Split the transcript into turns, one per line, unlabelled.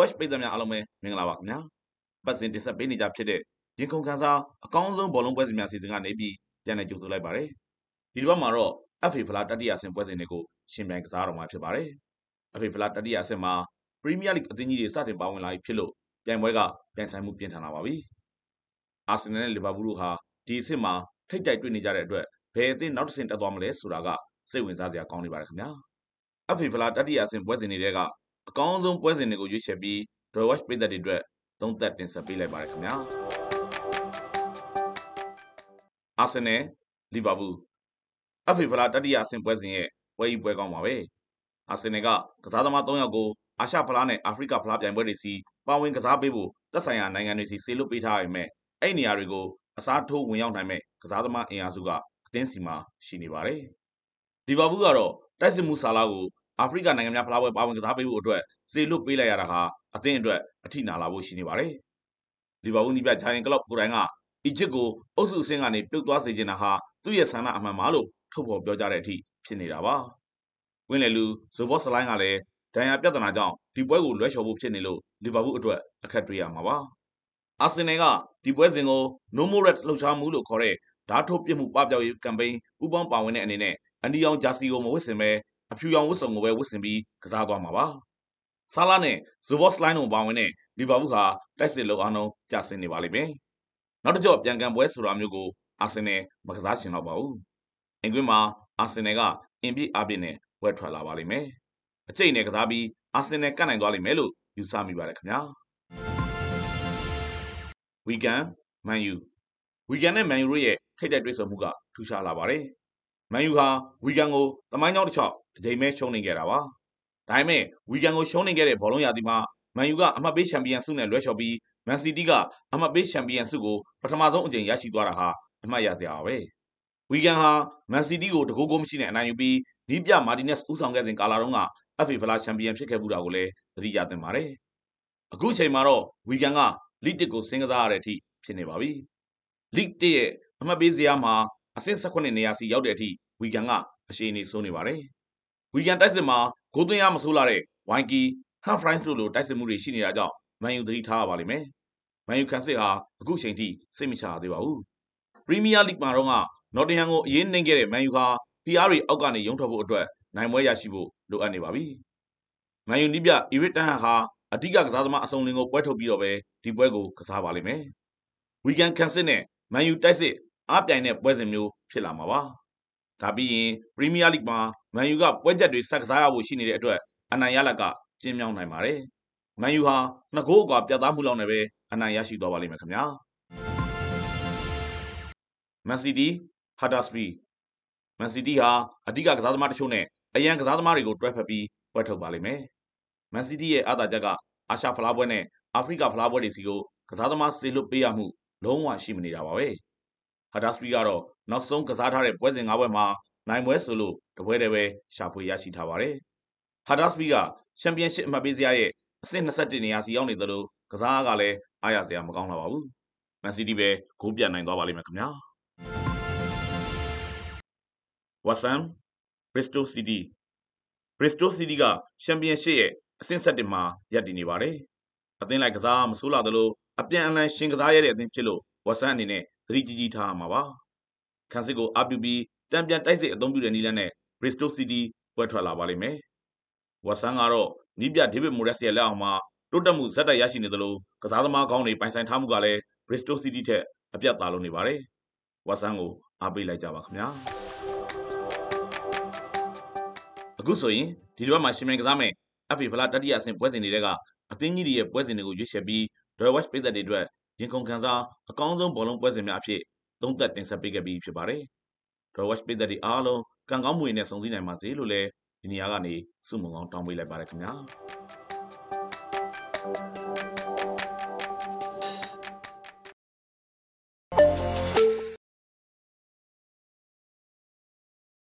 Watch ပိတ်သက်များအားလုံးပဲမင်္ဂလာပါခင်ဗျာပတ်စဉ်တင်ဆက်ပေးနေကြဖြစ်တဲ့ရင်ခုန်ခန်းစားအကောင်းဆုံးဘောလုံးပွဲစဉ်များစီစဉ်ကနေပြီးပြန်လည်ကြိုဆိုလိုက်ပါတယ်ဒီတစ်ပတ်မှာတော့ FA ဖလားတတိယဆင့်ပွဲစဉ်တွေကိုရှင်ပြိုင်ကစားတော်မှာဖြစ်ပါတယ် FA ဖလားတတိယဆင့်မှာ Premier League အသင်းကြီးတွေစတင်ပါဝင်လာပြီဖြစ်လို့ပြိုင်ပွဲကပြိုင်ဆိုင်မှုပြင်းထန်လာပါပြီအာဆင်နယ်နဲ့လီဗာပူးတို့ဟာဒီအဆင့်မှာထိတ်ကြိုက်တွေ့နေကြတဲ့အတွက်ဘယ်အသင်းနောက်တစ်ဆင့်တက်သွားမလဲဆိုတာကစိတ်ဝင်စားစရာကောင်းနေပါတယ်ခင်ဗျာ FA ဖလားတတိယဆင့်ပွဲစဉ်တွေထဲက အကောင်းဆုံးပွဲစဉ်တွေကိုရွေးချယ်ပြီး Draw Watch ပြည်သက်တွေအတွက်သုံးသပ်တင်ဆက်ပေးလိုက်ပါတယ်ခင်ဗျာအာဆင်နယ်လီဗာပူး FA ဖလားတတိယအဆင့်ပွဲစဉ်ရဲ့ပွဲကြီးပွဲကောင်းပါပဲအာဆင်နယ်ကကစားသမား3ယောက်ကိုအာရှဖလားနဲ့အာဖရိကဖလားပြိုင်ပွဲတွေစီပါဝင်ကစားပေးဖို့သက်ဆိုင်ရာနိုင်ငံတွေစီစေလွှတ်ပေးထားရမယ်အဲ့နေရာတွေကိုအစားထိုးဝင်ရောက်နိုင်မဲ့ကစားသမားအင်အားစုကအသင်းစီမှာရှိနေပါတယ်လီဗာပူးကတော့တိုက်စစ်မှုဆာလာကို အာဖရိကနိုင်ငံများဖလားပွဲပါဝင်ကစားပေးဖို့အတွက်စေလွတ်ပေးလိုက်ရတာဟာအသင်းအတွက်အထိနာလာဖို့ရှိနေပါတယ်။လီဗာပူးနီးပြဂျိုင်ကလော့ကိုယ်တိုင်ကအီဂျစ်ကိုအုပ်စုအဆင့်ကနေပြုတ်သွားစေချင်တာဟာသူ့ရဲ့ဆန္ဒအမှန်ပါလို့ထုတ်ဖော်ပြောကြားတဲ့အထိဖြစ်နေတာပါ။ဝင်းလေလူဇိုဘော့စလိုင်းကလည်းဒဏ်ရာပြဿနာကြောင့်ဒီပွဲကိုလွှဲချော်ဖို့ဖြစ်နေလို့လီဗာပူးအတွက်အခက်တွေ့ရမှာပါ။အာဆင်နယ်ကဒီပွဲစဉ်ကို No More Red လှုပ်ရှားမှုလို့ခေါ်တဲ့ဓာတ်ထုတ်ပြစ်မှုပပျောက်ရေးကမ်ပိန်းပူးပေါင်းပါဝင်တဲ့အနေနဲ့အန်ဒီယောင်ဂျာစီကိုမဝတ်ဆင်ပဲ အဖြူရောင်ဝတ်စုံကိုပဲဝတ်ဆင်ပြီးကစားသွားမှာပါ။ဆာလာနဲ့ဇိုဘော့စလိုင်းတို့ပါဝင်တဲ့လီဗာပူးဟာတိုက်စစ်လုံအောင်လုံးကျဆင်းနေပါလိမ့်မယ်။နောက်တစ်ကြော့ပြန်ကန်ပွဲဆိုတာမျိုးကိုအာဆင်နယ်မကစားချင်တော့ပါဘူး။အင်ကွင်းမှာအာဆင်နယ်ကအင်ပြည့်အပြည့်နဲ့ဝက်ထွက်လာပါလိမ့်မယ်။အကျိတ်နဲ့ကစားပြီးအာဆင်နယ်ကတ်နိုင်သွားလိမ့်မယ်လို့ယူဆမိပါတယ်ခင်ဗျာ။ဝီကန်မန်ယူဝီကန်နဲ့မန်ယူတို့ရဲ့ထိတ်တဲ့တွေ့ဆုံမှုကထူးခြားလာပါတယ်။ မန်ယူဟာဝီကန်ကိုတမိုင်းကြောင်းတစ်ချောင်းတစ်ချိန်ပဲရှုံးနေခဲ့တာပါ။ဒါပေမဲ့ဝီကန်ကိုရှုံးနေခဲ့တဲ့ဘောလုံးရာသီမှာမန်ယူကအမှတ်ပေးချန်ပီယံဆုနဲ့လွဲချော်ပြီးမန်စီးတီးကအမှတ်ပေးချန်ပီယံဆုကိုပထမဆုံးအကြိမ်ရရှိသွားတာဟာအမှတ်ရစရာပါပဲ။ဝီကန်ဟာမန်စီးတီးကိုတကူကိုမရှိနဲ့အနိုင်ယူပြီးနီးပြမာတီနက်စ်ဦးဆောင်ခဲ့စဉ်ကာလတုန်းက FA ဖလားချန်ပီယံဖြစ်ခဲ့မှုတာကိုလည်းသတိရသင့်ပါတယ်။အခုချိန်မှာတော့ဝီကန်ကလိတစ်ကိုဆင်းကစားရတဲ့အထိဖြစ်နေပါပြီ။လိတစ်ရဲ့အမှတ်ပေးစရာမှာ အဆင့်18နေရာစီရောက်တဲ့အထိဝီကန်ကအရှိန်နေဆိုးနေပါတယ်။ဝီကန်တိုက်စစ်မှာဂိုးသွင်းရမဆိုးလာတဲ့ဝိုင်ကီဟန်ဖရိုင်းစ်တို့လိုတိုက်စစ်မှုတွေရှိနေတာကြောင့်မန်ယူသတိထားရပါလိမ့်မယ်။မန်ယူခန်းစစ်ဟာအခုချိန်ထိစိတ်မချရသေးပါဘူး။ပရီးမီးယားလိဂ်မှာတော့ကနော်တင်ဟမ်ကိုအရင်နှိမ့်ခဲ့တဲ့မန်ယူဟာ PR တွေအောက်ကနေရုံထွက်ဖို့အတွက်နိုင်ပွဲရရှိဖို့လိုအပ်နေပါပြီ။မန်ယူနီးပြအီရစ်တန်ဟန်ဟာအဓိကကစားသမားအစုံလင်ကိုပွဲထုတ်ပြီးတော့ပဲဒီပွဲကိုကစားပါလိမ့်မယ်။ဝီကန်ခန်းစစ်နဲ့မန်ယူတိုက်စစ် အားပြိုင်တဲ့ပွဲစဉ်မျိုးဖြစ်လာမှာပါ။ဒါပြီးရင်ပရီးမီးယားလိဂ်မှာမန်ယူကပွဲချက်တွေဆက်ကစားရဖို့ရှိနေတဲ့အတွက်အနိုင်ရလဒ်ကကျင်းမြောင်းနိုင်ပါတယ်။မန်ယူဟာနှစ်ဂိုးအကွာပြတ်သားမှုလောက်နဲ့ပဲအနိုင်ရရှိသွားပါလိမ့်မယ်ခင်ဗျာ။မန်စီးတီးဟာတာစပီမန်စီးတီးဟာအဓိကကစားသမားတချို့နဲ့အရန်ကစားသမားတွေကိုတွဲဖက်ပြီးပွဲထုတ်ပါလိမ့်မယ်။မန်စီးတီးရဲ့အားသာချက်ကအာရှဖလားပွဲနဲ့အာဖရိကဖလားပွဲတွေစီကိုကစားသမားစေလွတ်ပေးရမှုလုံးဝရှိမနေတာပါပဲ။ ဟာဒါစပီကတော့ နောက်ဆုံးကစားထားတဲ့ ပွဲစဉ် ၅ ပွဲမှာ နိုင်ပွဲဆိုလို့ တပွဲတည်းပဲ ရှာဖွေရရှိထားပါတယ်။ဟာဒါစပီက ချန်ပီယံရှစ် အမှတ်ပေးစရာရဲ့ အဆင့်21နေရာစီရောက်နေသလို ကစားကလည်း အားရစရာ မကောင်းလာပါဘူး။မန်စီးတီးပဲ ဂိုးပြတ်နိုင်သွားပါလိမ့်မယ်ခင်ဗျာ။ဝါဆမ်ဘရစ်စတိုစီးတီးဘရစ်စတိုစီးတီးကချန်ပီယံရှစ်ရဲ့ အဆင့်7မှာ ရပ်တည်နေပါတယ်။အသင်းလိုက်ကစားမဆိုးလာသလို အပြန်အလှန်ရှင်ကစားရတဲ့အသင်းဖြစ်လို့ဝါဆမ်အနေနဲ့ သတိကြီးကြီးထားရမှာပါ။ခန်းစစ်ကိုအပူပြီးတံပြန်တိုက်စစ်အသုံးပြုတဲ့နီလန်းနဲ့ဘရစ်စတိုစီးတီးပွဲထွက်လာပါလိမ့်မယ်။ဝါဆမ်ကတော့နီးပြဒေးဗစ်မိုရက်စ်ရဲ့လက်အောက်မှာတိုးတက်မှုဇက်တိုက်ရရှိနေသလိုကစားသမားကောင်းတွေပိုင်ဆိုင်ထားမှုကလည်းဘရစ်စတိုစီးတီးထက်အပြတ်သားလုံးနေပါတယ်။ဝါဆမ်ကိုအားပေးလိုက်ကြပါခင်ဗျာ။အခုဆိုရင်ဒီတစ်ပတ်မှာရှင်မြန်ကစားမယ် FA ဖလားတတိယအဆင့်ပွဲစဉ်တွေကအသင်းကြီးတွေရဲ့ပွဲစဉ်တွေကိုရွေးချယ်ပြီး Royal Watch ပြည်သက်တွေအတွက် ရင်ကုန်ခံစားအကောင်းဆုံးဘောလုံးပွဲစဉ်များအဖြစ်သုံးသပ်တင်ဆက်ပေးခဲ့ပြီးဖြစ်ပါတယ်။ Royal Watch ပြည်သက်တွေအားလုံးကံကောင်းမှုတွေနဲ့ဆုံစည်းနိုင်ပါစေလို့လည်းဒီနေရာကနေဆုမွန်ကောင်းတောင်းပေးလိုက်ပါတယ်ခင်ဗျာ။